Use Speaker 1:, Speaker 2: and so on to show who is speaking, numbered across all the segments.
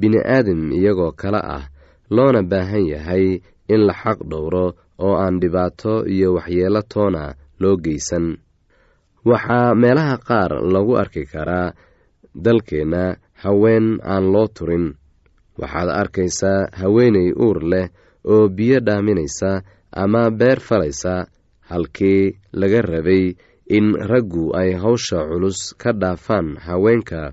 Speaker 1: bini-aadam iyagoo kale ah loona baahan yahay in la xaq dhowro oo aan dhibaato iyo waxyeelo toona loo geysan. Waxaa meelaha qaar lagu arki karaa dalkeenna haween aan loo turin. Waxaad arkaysaa haweeney uur leh oo biyo dhaaminaysa ama beer falaysa halkii laga rabay in raggu ay hawsha culus ka dhaafaan haweenka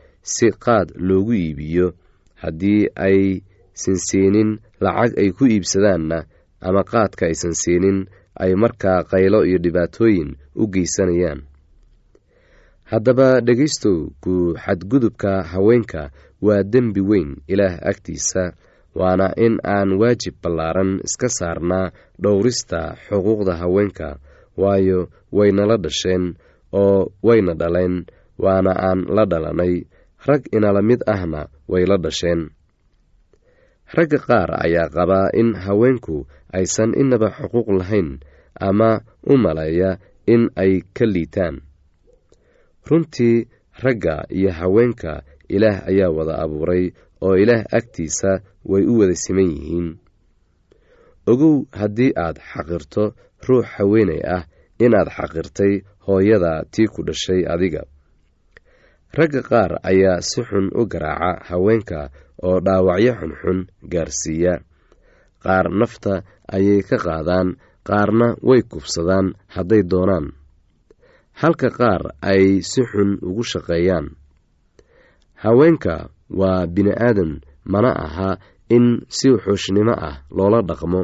Speaker 1: si qaad loogu iibiyo haddii ay sansiinin lacag ay ku iibsadaanna ama qaadka aysan siinin ay markaa qaylo iyo dhibaatooyin u geysanayaan. Haddaba dhegaystow ku xadgudubka haweenka waa dembi weyn ilaah agtiisa waana in aan waajib ballaaran iska saarnaa dhowrista xuquuqda haweenka waayo waynala dhasheen oo wayna dhaleen waana aan la dhalanay rag inala mid ahna way la dhasheen. Ragga qaar ayaa qabaa in haweenku aysan inaba xuquuq lahayn ama u maleeya in ay ka liitaan. Runtii ragga iyo haweenka ilaah ayaa wada abuuray oo ilaah agtiisa way u wada siman yihiin. Ogow haddii aad xaqirto ruux haweenay ah inaad xaqirtay hooyada tii ku dhashay adiga ragga qaar ayaa si xun u garaaca haweenka oo dhaawacyo xunxun gaarsiiya. Qaar nafta ayay ka qaadaan qaarna way kubsadaan hadday doonaan. Halka qaar ay si xun ugu shaqeeyaan. Haweenka waa bini-aadan mana aha in si xuushnimo ah loola dhaqmo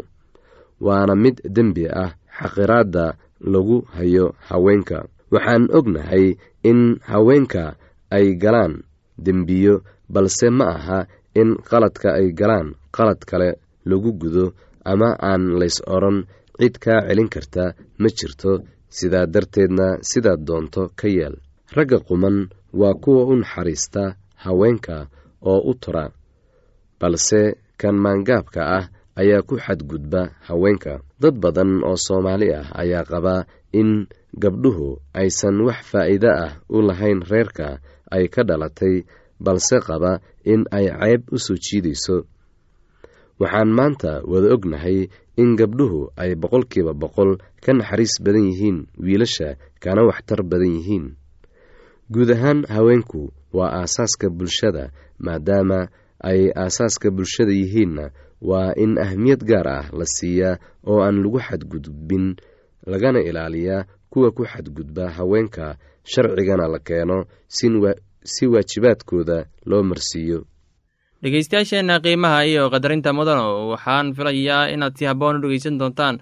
Speaker 1: waana mid dembi ah xaqiraadda lagu hayo haweenka. Waxaan ognahay in haweenka ay galaan. Dembiyo balse ma aha in qaladka ay galaan qalad kale lagu gudo ama aan lays odhan cid kaa celin karta ma jirto. Sidaa darteedna sidaad doonto ka yeel ragga quman waa kuwa u naxariista haweenka oo u tura balse kan maangaabka ah ayaa ku xadgudba haweenka. Dad badan oo soomaali ah ayaa qabaa in gabdhuhu aysan wax faa'iide ah u lahayn reerka ay ka dhalatay balse qaba in ay ceyb u soo jiidayso. Waxaan maanta wada ognahay in gabdhuhu ay boqolkiiba boqol ka naxariis badan yihiin wiilasha kana waxtar badan yihiin. Guud ahaan haweenku waa aasaaska bulshada maadaama ay aasaaska bulshada yihiinna waa in ahmiyad gaar ah la siiyaa oo aan lagu xadgudbin lagana ilaaliyaa kuwa ku xadgudba haweenka sharcigana la keeno si waajibaadkooda loo marsiiyo.
Speaker 2: Dhegeystayaasheenna qiimaha iyo qadarinta mudano waxaan filayaa inaad si habboon u dhegeysan doontaan.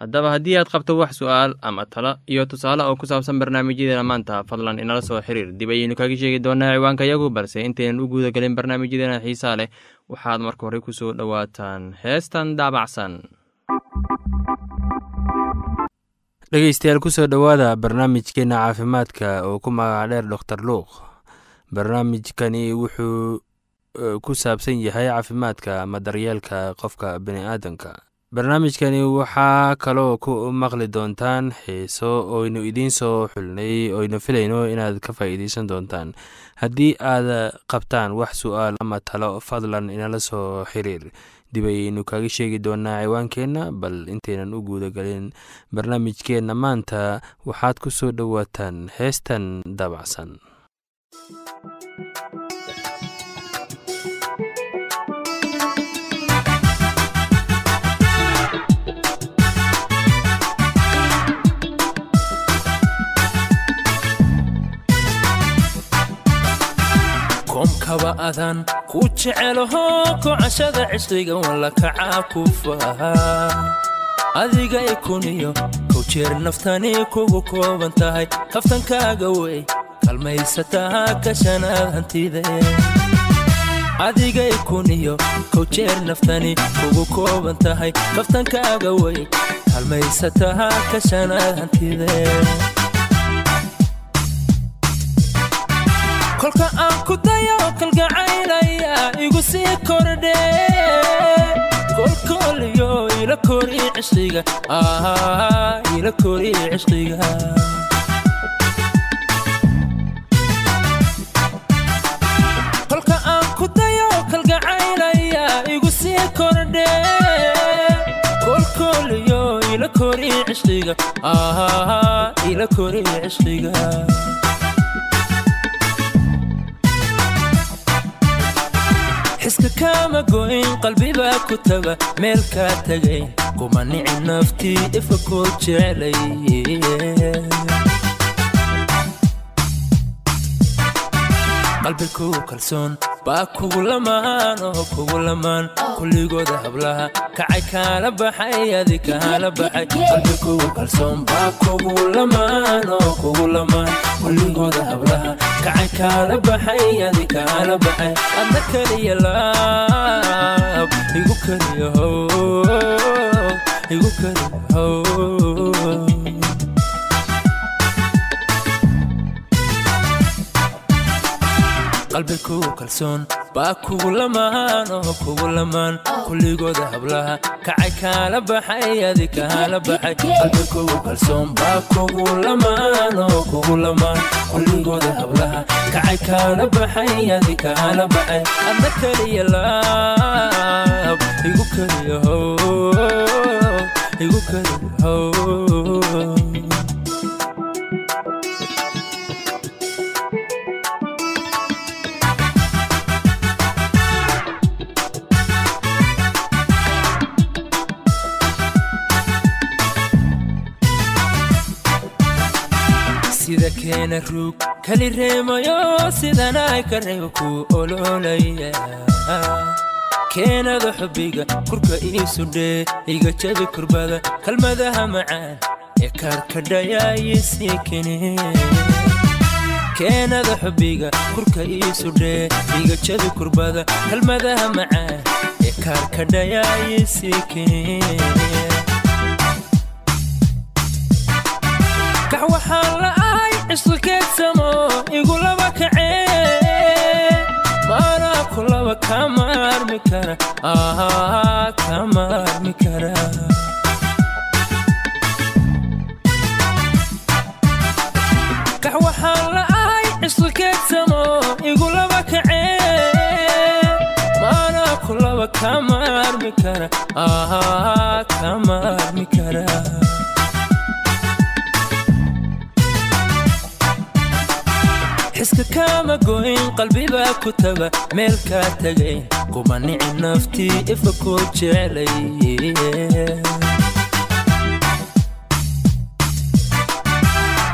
Speaker 2: Haddaba haddii aad qabto wax su'aal ama talo iyo tusaale oo ku saabsan barnaamijyadeena maanta fadlan inala soo xiriir. Dib ayaynu kaga sheegi doonaa ciwaanka yagu balse intaynan u guuda gelin barnaamijyadeena xiisaa leh. Waxaad marka hore ku soo dhowaataan. Heestan daabacsan dhegeystayaal ku soo dhowaada barnaamijkeena caafimaadka oo ku magaca dheer doctor luuq barnaamijkani wuxuu ku saabsan yahay caafimaadka ama daryeelka qofka bini aadanka barnaamijkani waxaa kaloo ku maqli doontaan xiiso oynu idiin soo xulnay oynu filayno inaad ka faa'iideysan doontaan. Haddii aad qabtaan wax su'aal ama talo fadlan inala soo xiriir. Dib ayaynu kaga sheegi doonaa ciwaankeenna bal intaynan u guuda galin barnaamijkeenna maanta. Waxaad ku soo dhowaataan heestan daabacsan
Speaker 3: koomkaba adaan ku jecelaho kocashada cisqiga walla kacaa ku faha adiga ikuniyo kow naftani kugu kooban tahay kaftankaaga wey kalmaysataa kashanaad hantide adiga ikuniyo kow naftani kugu kooban tahay kaftankaaga wey kalmaysataa kashanaad hantide ku dayo kalgacaylaya igu sii kordhe. Kolkooliyo ila kori cishqiga ila kori cishqiga kolka aan ku dayo kalgacaylaya igu sii kordhe. Kolkooliyo ila kori cishqiga ila kori cishqiga xiska kaama goyn qalbibaa ku taga meel kaa tagay kuma nici naftii ifa koo jeclay qalbi kugu kalsoon baa kugu lamaan oo kugu lamaan kulligooda hablaha kacay kaala baxay adi kaala baxay. Qalbi kugu kalsoon baa kugu lamaan oo kugu lamaan kulligooda hablaha kacay kaala baxay adi kaala baxay. Adna keliya laab igu keliya igu keliya qalbi kugu kalsoon. Baa kugu lamaan oo kugu lamaan. Kulligooda hablaha kacay kaala baxay adi kaala baxay. Qalbi kugu kalsoon baa kugu lamaan oo kugu lamaan. Kulligooda hablaha kacay kaala baxay adi kaala baxay. Adna keliya laab igu keliya how igu keliya how sida keena ruug kali reemayo sidanay ka reeba ku ololaya keenada xubbiga kurka iisu dhee iga jabi kurbada kalmadaha macaan ee kaarkadhayaayisii kene keenada xubbiga kurka iisu dhee iga jabi kurbada kalmadaha macaan ee kaarkadhayaayisii kene kax waxaan la'ahay cisqikeedsamo igu laba kacee maanaa ku laba kama armi kara kama armi kara kax waxaan la'ahay cisqikeedsamo igu laba kacee maanaa ku laba kama armi kara ah ka maarmi kara xiska kama goyn qalbibaa ku taga meel kaa tagayn kuma nici naftii ifa koo jeclay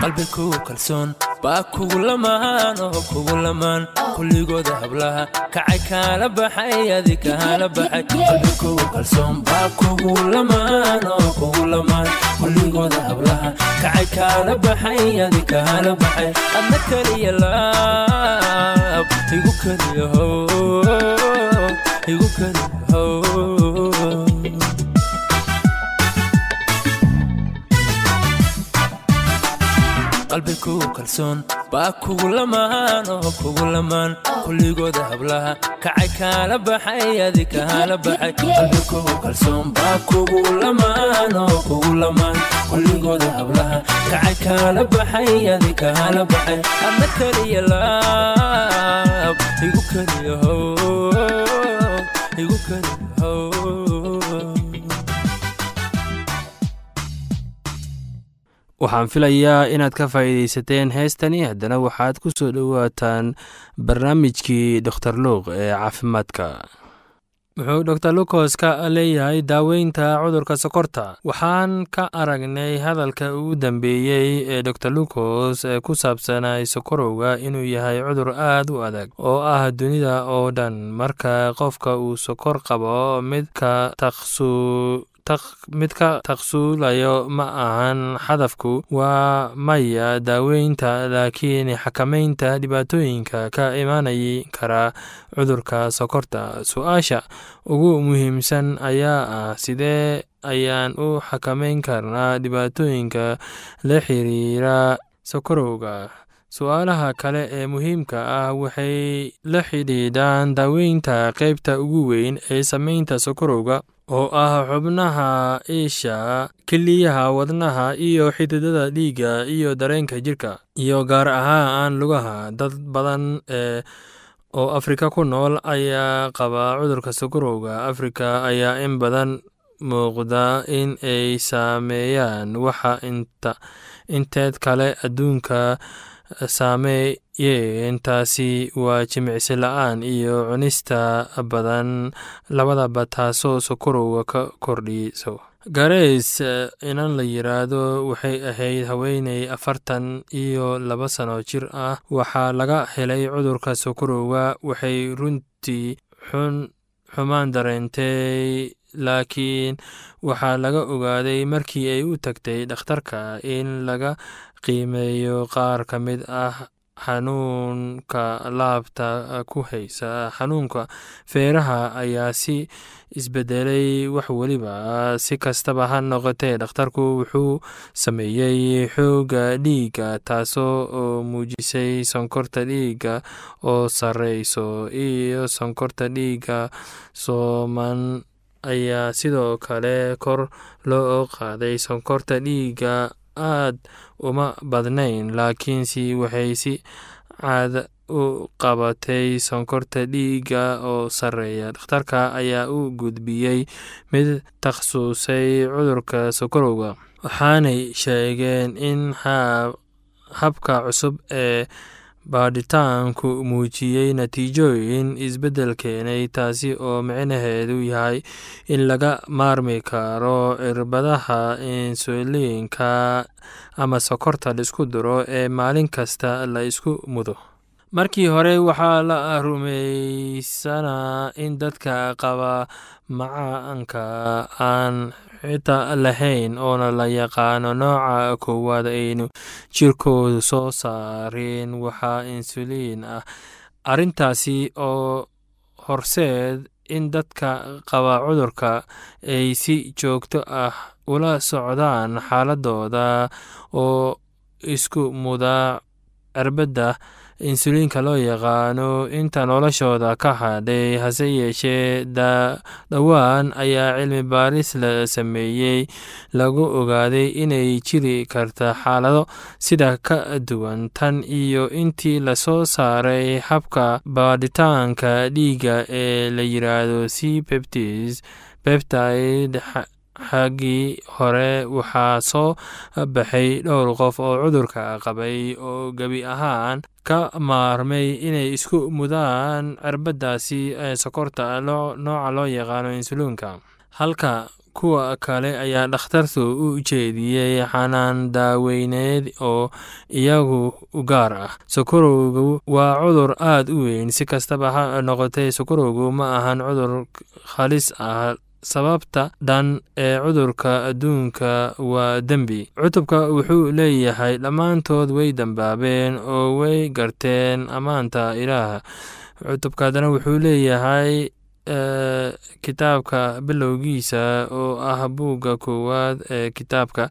Speaker 3: qalbi kugu kalsoon baa kugu lamaan oo kugu lamaan kulligooda hablaha kacay kaala baxay adi kaala baxay. Qalbi kugu kalsoon baa kugu lamaan oo kugu lamaan kulligooda hablaha kacay kaala baxay adi kaala baxay. Adna keliya laab igu keliya igu keliya qalbi kugu kalsoon. Baa kugu lamaan oo kugu lamaan. Kulligooda hablaha kacay kaala baxay adi kaala baxay qalbi kugu kalsoon laab igu keliya igu keliya
Speaker 2: waxaan filayaa inaad ka faa'iidaysateen heestani. Haddana waxaad ku soo dhowaataan barnaamijkii doktor luuq ee caafimaadka. Wuxuu dor lucos ka leeyahay daaweynta cudurka sokorta. Waxaan ka aragnay hadalka ugu dambeeyey ee dor lucos ee ku saabsanay sokorowga inuu yahay cudur aad u adag oo ah dunida oo dhan. Marka qofka uu sokor qabo midka taqsu mid ka taqsuulayo ma ahan hadafku waa maya daaweynta laakiin xakamaynta dhibaatooyinka ka imaanay kara cudurka sokorta. Su'aasha ugu muhiimsan ayaa ah sidee ayaan u xakamayn karnaa dhibaatooyinka la xiriira sokorowga? Su'aalaha kale ee muhiimka ah waxay la xidhiidhaan daaweynta qeybta ugu weyn ee sameynta sokorowga oo ah xubnaha isha keliyaha wadnaha iyo xididada dhiigga iyo dareenka jirka iyo gaar ahaan lugaha dad badan oo afrika ku nool ayaa qaba cudurka sokorowga afrika ayaa in badan muuqda in ay saameeyaan waxa inteed kale adduunka saameeyeen taasi waa jimicsi la'aan iyo cunista badan labadaba taasoo sokorowga ka kordhiso. Gareys inan la yiraahdo waxay ahayd haweeney afartan iyo laba sano jir ah. Waxaa laga helay cudurka sokorowga waxay runtii xun xumaan dareentay laakiin waxaa laga ogaaday markii ay u tagtay dhakhtarka in laga qiimeeyo qaar ka mid ah xanuunka laabta ku haysa. Xanuunka feeraha ayaa si isbedelay wax weliba si kastaba ha noqotee dhakhtarku wuxuu sameeyey xooga dhiigga taasoo oo muujisay sonkorta dhiigga oo sareyso iyo sonkorta dhiigga sooman ayaa sidoo kale kor loo qaaday. Sonkorta dhiigga aad uma badnayn laakiinse waxay si caada u qabatay sonkorta dhiigga oo sarreeya. Dhakhtarka ayaa u gudbiyey mid takhasusay cudurka sokorowga waxaanay sheegeen in habka cusub ee baadhitaanku muujiyey natiijooyin isbeddel keenay taasi oo micnaheedu yahay in laga maarmi karo cirbadaha insuliinka ama sokorta la isku diro ee maalin kasta la isku mudo markii hore waxaa la rumaysanaa in dadka qaba macaanka aan xitaa lahayn oona la yaqaano nooca koowaad aynu jirkoodu soo saareen waxaa insuliin ah. Arrintaasi oo horseed in dadka qaba cudurka ay si joogto ah ula socdaan xaaladooda oo isku muda cirbadda insuliinka loo yaqaano inta noloshooda ka hadhay hase yeeshee dhowaan ayaa cilmi baaris la sameeyey. Lagu ogaaday inay jiri karta xaalado sida ka duwan tan iyo intii la soo saaray habka baadhitaanka dhiigga ee la yiraahdo c peptis bebtaid xaggii hore waxaa soo baxay dhowr qof oo cudurka qabay oo gebi ahaan ka maarmay inay isku mudaan cirbadaasi ee sokorta nooca loo yaqaano insuliinka halka kuwa kale ayaa dhakhtartu u jeediyey xanaan daaweyneed oo iyagu gaar ah. Sokorowgu waa cudur aad u weyn. Si kastaba ha noqotee sokorowgu ma ahan cudur halis ah sababta dhan ee cudurka adduunka waa dembi. Cutubka wuxuu leeyahay dhammaantood way dambaabeen oo way garteen ammaanta ilaah cutubka haddana wuxuu leeyahay kitaabka bilowgiisa oo ah buugga koowaad ee kitaabka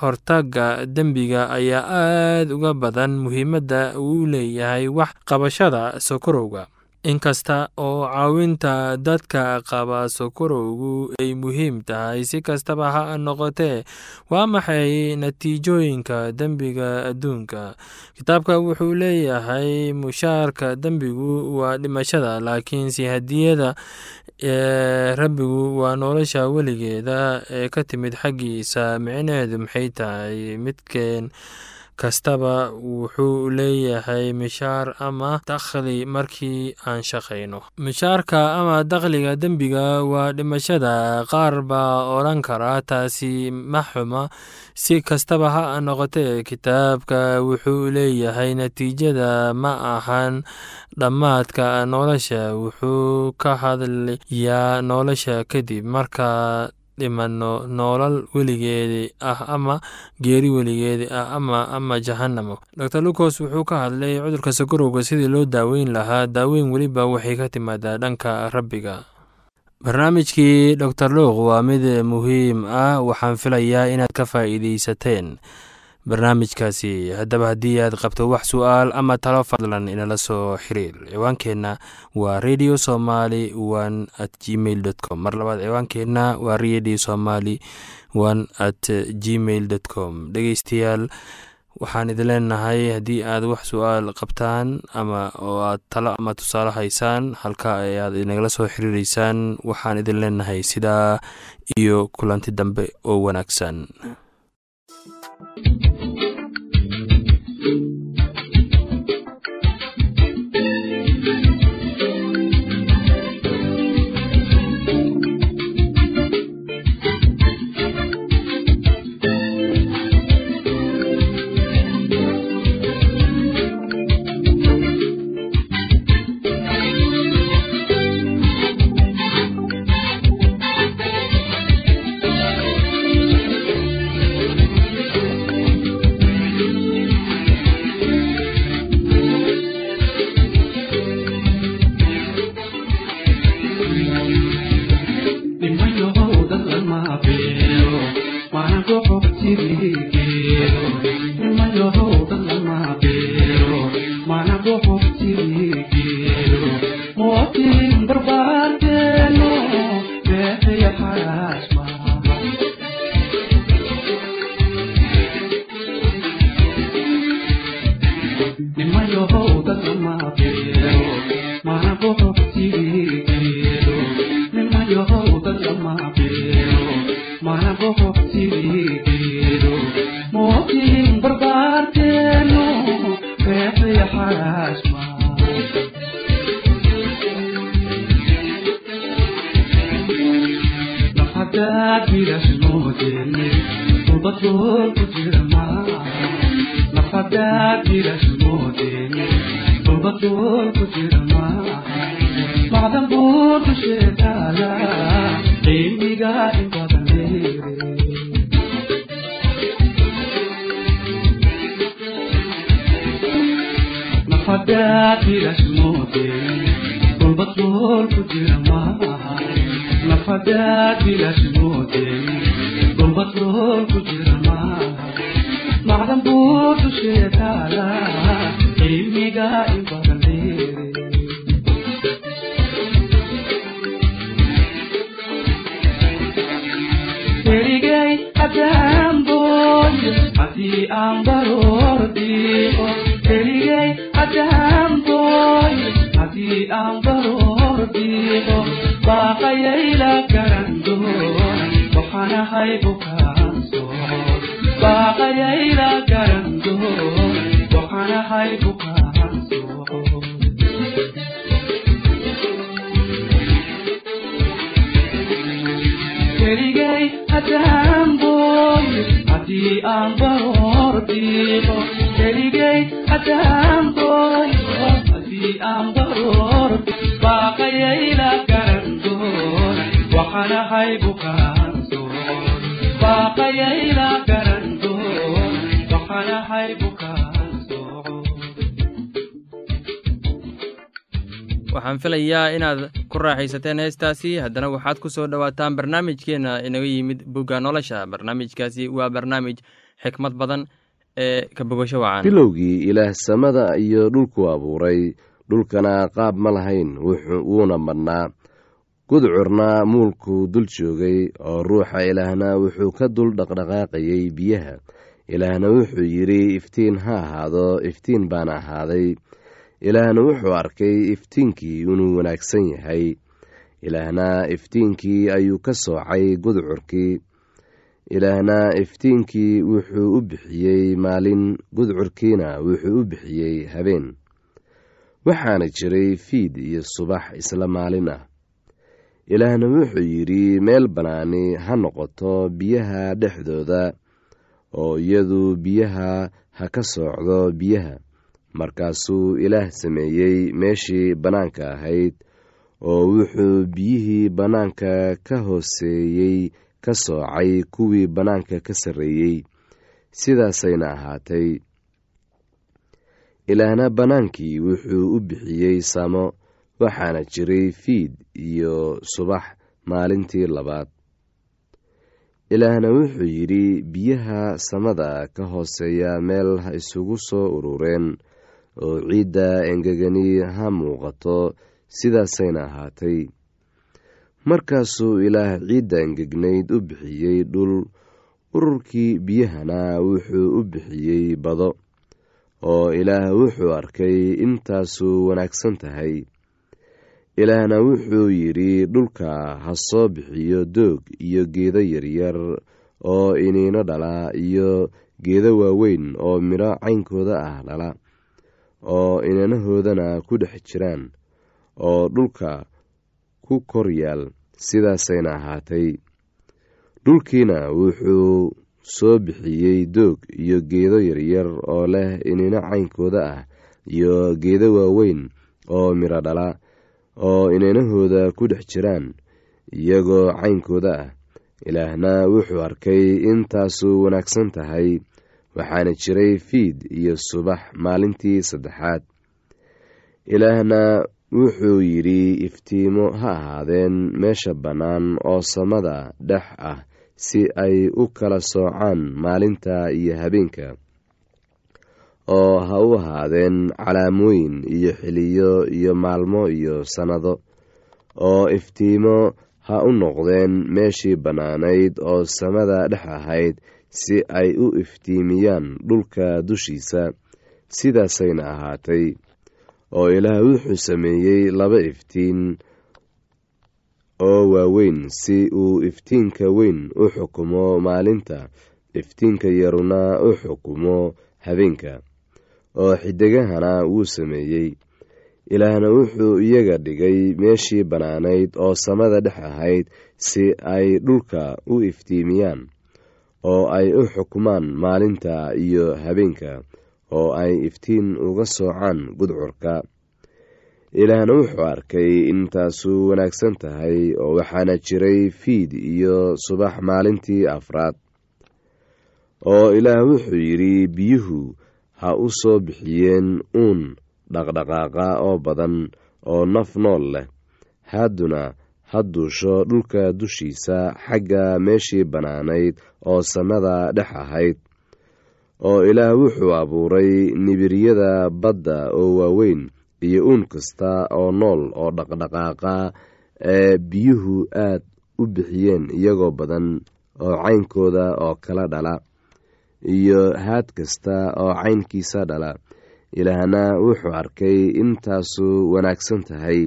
Speaker 2: hortaga dembiga ayaa aad uga badan muhiimadda uu leeyahay wax qabashada sokorowga inkasta oo caawinta dadka qaba sokorowgu ay muhiim tahay si kastaba ha noqotee waa maxay natiijooyinka dembiga adduunka? Kitaabka wuxuu leeyahay mushaarka dembigu waa dhimashada laakiinse hadiyada ee rabbigu waa nolosha weligeeda ee ka timid xaggiisa micnaheedu maxay tahay? Midkeen kastaba wuxuu leeyahay mishaar ama dakhli markii aan shaqayno mishaarka ama dakhliga dembiga waa dhimashada qaar baa odhan kara taasi ma xuma si kastaba ha noqotee kitaabka wuxuu leeyahay natiijada ma ahan dhammaadka nolosha wuxuu ka hadlayaa nolosha kadib marka dhimano noolal weligeedi ah ama geeri weligeedi ah ama ama jahanamo dor lucos wuxuu ka hadlay cudurka sokorowga sidii loo daaweyn lahaa. Daaweyn weliba waxay ka timaadaa dhanka rabbiga. Barnaamijkii dor luuq waa mid muhiim ah. Waxaan filayaa inaad ka faa'iideysateen barnaamijkaasi. Haddaba haddii aad qabto wax su'aal ama talo fadlan inala soo xiriir ciwaankeenna waa radio somaly one at gmail com. Mar labaad ciwaankeenna waa radio somaly one at gmail dot com. Dhegeystayaal waxaan idin leenahay haddii aad wax su'aal qabtaan ama oo aad talo ama tusaale haysaan halka ayaad inagala soo xiriireysaan waxaan idin leenahay sidaa iyo kulanti dambe oo wanaagsan Berbanding
Speaker 4: nafadaad bilaashmoodeen batrool ku jira maaha macdan buu dusheeda taala cilmiga in badan dheere keligay haddaan booyo haddii aan baroor dhiiqo keligay booyo haddii aan baroor dhiiqo baaqayayla garan doona waxaan ahay bukaan socod baaqayayla garan doona waxaan ahay bukaan socod keligay haddaan haddii aan baroor dhiiqo keligay haddaan booyo haddii aan baroor baaqayayla garan doona waxaan ahay bukaan socod baaqayayla garan doona waxaan ahay bukaan
Speaker 2: waxaan filayaa inaad ku raaxaysateen heestaasi. Haddana waxaad ku soo dhowaataan barnaamijkeenna inaga yimid bugga nolosha. Barnaamijkaasi waa barnaamij xikmad badan ee ka bogasho
Speaker 1: ilaah samada iyo dhulku abuuray. Dhulkana qaab ma lahayn wuuna madhnaa. Gudcurna muulkuu dul joogay oo ruuxa ilaahna wuxuu ka dul dhaqdhaqaaqayay biyaha. Ilaahna wuxuu yidhi iftiin ha ahaado iftiin baana ahaaday ilaahna wuxuu arkay iftiinkii inuu wanaagsan yahay. Ilaahna iftiinkii ayuu ka soocay gudcurkii. Ilaahna iftiinkii wuxuu u bixiyey maalin gudcurkiina wuxuu u bixiyey habeen. Waxaana jiray fiid iyo subax isla maalin ah. Ilaahna wuxuu yidhi meel bannaani ha noqoto biyaha dhexdooda oo iyadu biyaha ha ka soocdo biyaha markaasuu ilaah sameeyey meeshii bannaanka ahayd oo wuxuu biyihii bannaanka ka hooseeyey ka soocay kuwii bannaanka ka sarreeyey. Sidaasayna ahaatay. Ilaahna bannaankii wuxuu u bixiyey samo waxaana jiray fiid iyo subax maalintii labaad. Ilaahna wuxuu yidhi biyaha samada ka hooseeya meel ha isugu soo urureen oo ciidda engegani ha muuqato sidaasayna ahaatay. Markaasuu ilaah ciidda engegnayd u bixiyey dhul ururkii biyahana wuxuu u bixiyey bado oo ilaah wuxuu arkay intaasu wanaagsan tahay. Ilaahna wuxuu yidhi dhulka ha soo bixiyo doog iyo geedo yaryar oo iniino dhala iyo geedo waaweyn oo midho caynkooda ah dhala oo inanahoodana ku dhex jiraan oo dhulka ku kor yaal sidaasayna ahaatay. Dhulkiina wuxuu soo bixiyey doog iyo geedo yaryar oo leh inino caynkooda ah iyo geedo waaweyn oo midho dhala oo inanahooda ku dhex jiraan iyagoo caynkooda ah. Ilaahna wuxuu arkay intaasu wanaagsan tahay waxaana jiray fiid iyo subax maalintii saddexaad. Ilaahna wuxuu yidhi iftiimo ha ahaadeen meesha bannaan oo samada dhex ah si ay u kala soocaan maalinta iyo habeenka oo ha u ahaadeen calaamooyin iyo xiliyo iyo maalmo iyo sannado oo iftiimo ha u noqdeen meeshii bannaanayd oo samada dhex ahayd si ay u iftiimiyaan dhulka dushiisa sidaasayna ahaatay oo ilaah wuxuu sameeyey laba iftiin oo waaweyn si uu iftiinka weyn u xukumo maalinta. Iftiinka yaruna u xukumo habeenka oo xidigahana wuu sameeyey. Ilaahna wuxuu iyaga dhigay meeshii bannaanayd oo samada dhex ahayd si ay dhulka u iftiimiyaan oo ay u xukumaan maalinta iyo habeenka oo ay iftiin uga soocaan gudcurka. Ilaahna wuxuu arkay intaasu wanaagsan tahay oo waxaana jiray fiid iyo subax maalintii afraad oo ilaah wuxuu yidhi biyuhu ha u soo bixiyeen uun dhaqdhaqaaqa oo badan oo naf nool leh. Haaduna ha duusho dhulka dushiisa xagga meeshii bannaanayd oo sannada dhex ahayd oo ilaah wuxuu abuuray nibiryada badda oo waaweyn iyo uun kasta oo nool oo dhaqdhaqaaqa ee biyuhu aad u bixiyeen iyagoo badan oo caynkooda oo kala dhala iyo haad kasta oo caynkiisa dhala. Ilaahna wuxuu arkay intaasu wanaagsan tahay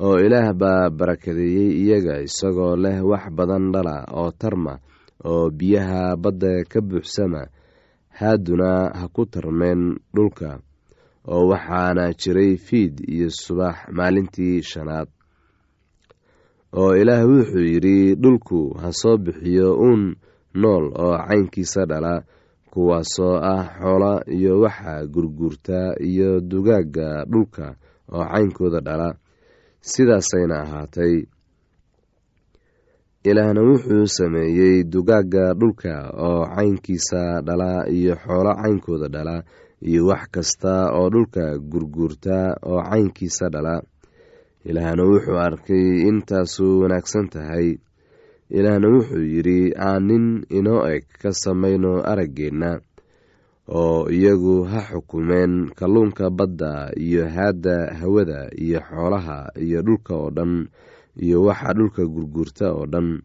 Speaker 1: oo ilaah baa barakadeeyey iyaga isagoo leh wax badan dhala oo tarma oo biyaha badda ka buuxsama. Haaduna ha ku tarmeen dhulka oo waxaana jiray fiid iyo subax maalintii shanaad. Oo ilaah wuxuu yidhi dhulku ha soo bixiyo uun nool oo caynkiisa dhala kuwaasoo ah xoola iyo waxa gurguurta iyo dugaagga dhulka oo caynkooda dhala sidaasayna ahaatay ilaahna wuxuu sameeyey dugaagga dhulka oo caynkiisa dhala iyo xoolo caynkooda dhala iyo wax kasta oo dhulka gurguurta oo caynkiisa dhala ilaahna wuxuu arkay intaasu wanaagsan tahay. Ilaahna wuxuu yidhi aan nin inoo eg ka samayno araggeenna oo iyagu ha xukumeen kalluunka badda iyo haadda hawada iyo xoolaha iyo dhulka oo dhan iyo waxa dhulka gurgurta oo dhan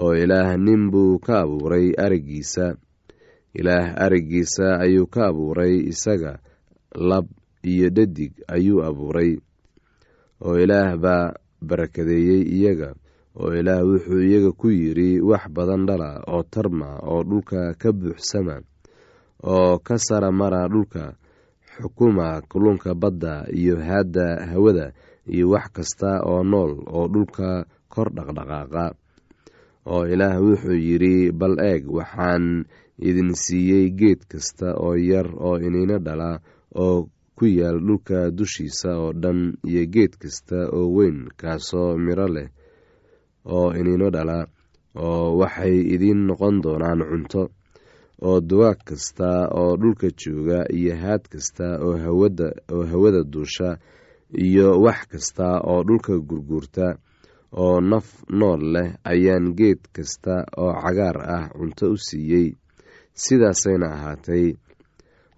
Speaker 1: oo ilaah nin buu ka abuuray araggiisa ilaah araggiisa ayuu ka abuuray isaga lab iyo dhadig ayuu abuuray oo ilaah baa barakadeeyey iyaga oo ilaah wuxuu iyaga ku yidhi wax badan dhala oo tarma oo dhulka ka buuxsama oo ka sara mara dhulka xukuma kulunka badda iyo haadda hawada iyo wax kasta oo nool oo dhulka kor dhaqdhaqaaqa. Oo ilaah wuxuu yidhi bal eeg waxaan idin siiyey geed kasta oo yar oo iniino dhala oo ku yaal dhulka dushiisa oo dhan iyo geed kasta oo weyn kaasoo miro leh oo iniino dhala oo waxay idiin noqon doonaan cunto oo dugaag kasta oo dhulka jooga iyo haad kasta oo oo hawada duusha iyo wax kasta oo dhulka gurguurta oo naf nool leh ayaan geed kasta oo cagaar ah cunto u siiyey. Sidaasayna ahaatay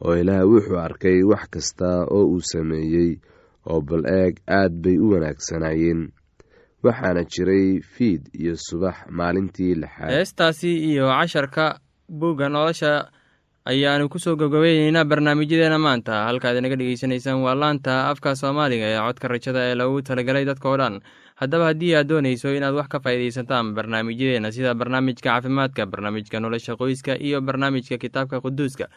Speaker 1: oo ilaah wuxuu arkay wax kasta oo uu sameeyey oo bal eeg aad bay u wanaagsanaayeen. Waxaana jiray fiid iyo subax maalintii lixaad.
Speaker 5: Heestaasi iyo casharka buugga nolosha ayaanu ku soo gabgabayneynaa barnaamijyadeena maanta. Halkaad inaga dhegeysanaysaan waa laanta afka soomaaliga ee codka rajada ee lagu talagalay dadkao dhan. Haddaba haddii aad doonayso inaad wax ka faa'iidaysataan barnaamijyadeena sida barnaamijka caafimaadka barnaamijka nolosha qoyska iyo barnaamijka kitaabka quduuska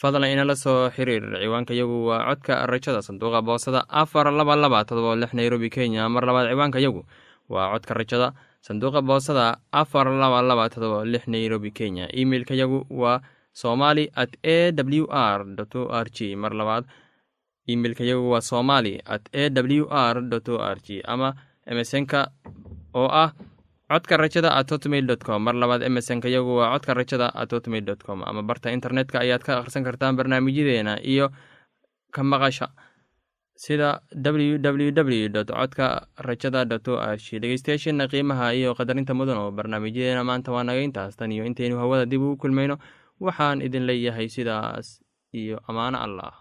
Speaker 5: fadlan inala soo xiriir. Ciwaanka yagu waa codka rajada sanduuqa boosada afar laba laba todoba lix nairobi kenya. Mar labaad ciwaanka yagu waa codka rajada sanduuqa boosada afar laba laba todoba lix nairobi kenya. Emeilka yagu waa somali at a w r o r g. Mar labaad emeilka yagu waa somali at a w r o r g. Ama emesonka oo ah codka rajada at hotmail dot com. Mar labaad emesonka yagu waa codka rajada at hotmail dot com. Ama barta internetka ayaad ka akhrisan kartaan barnaamijyadeena iyo ka maqasha sida www codka rajada g dhegeystayaasheena qiimaha iyo qadarinta mudan oo barnaamijyadeena maanta waa naga intaas. Tan iyo intaynu hawada dib ugu kulmayno waxaan idin leeyahay sidaas iyo ammaano allah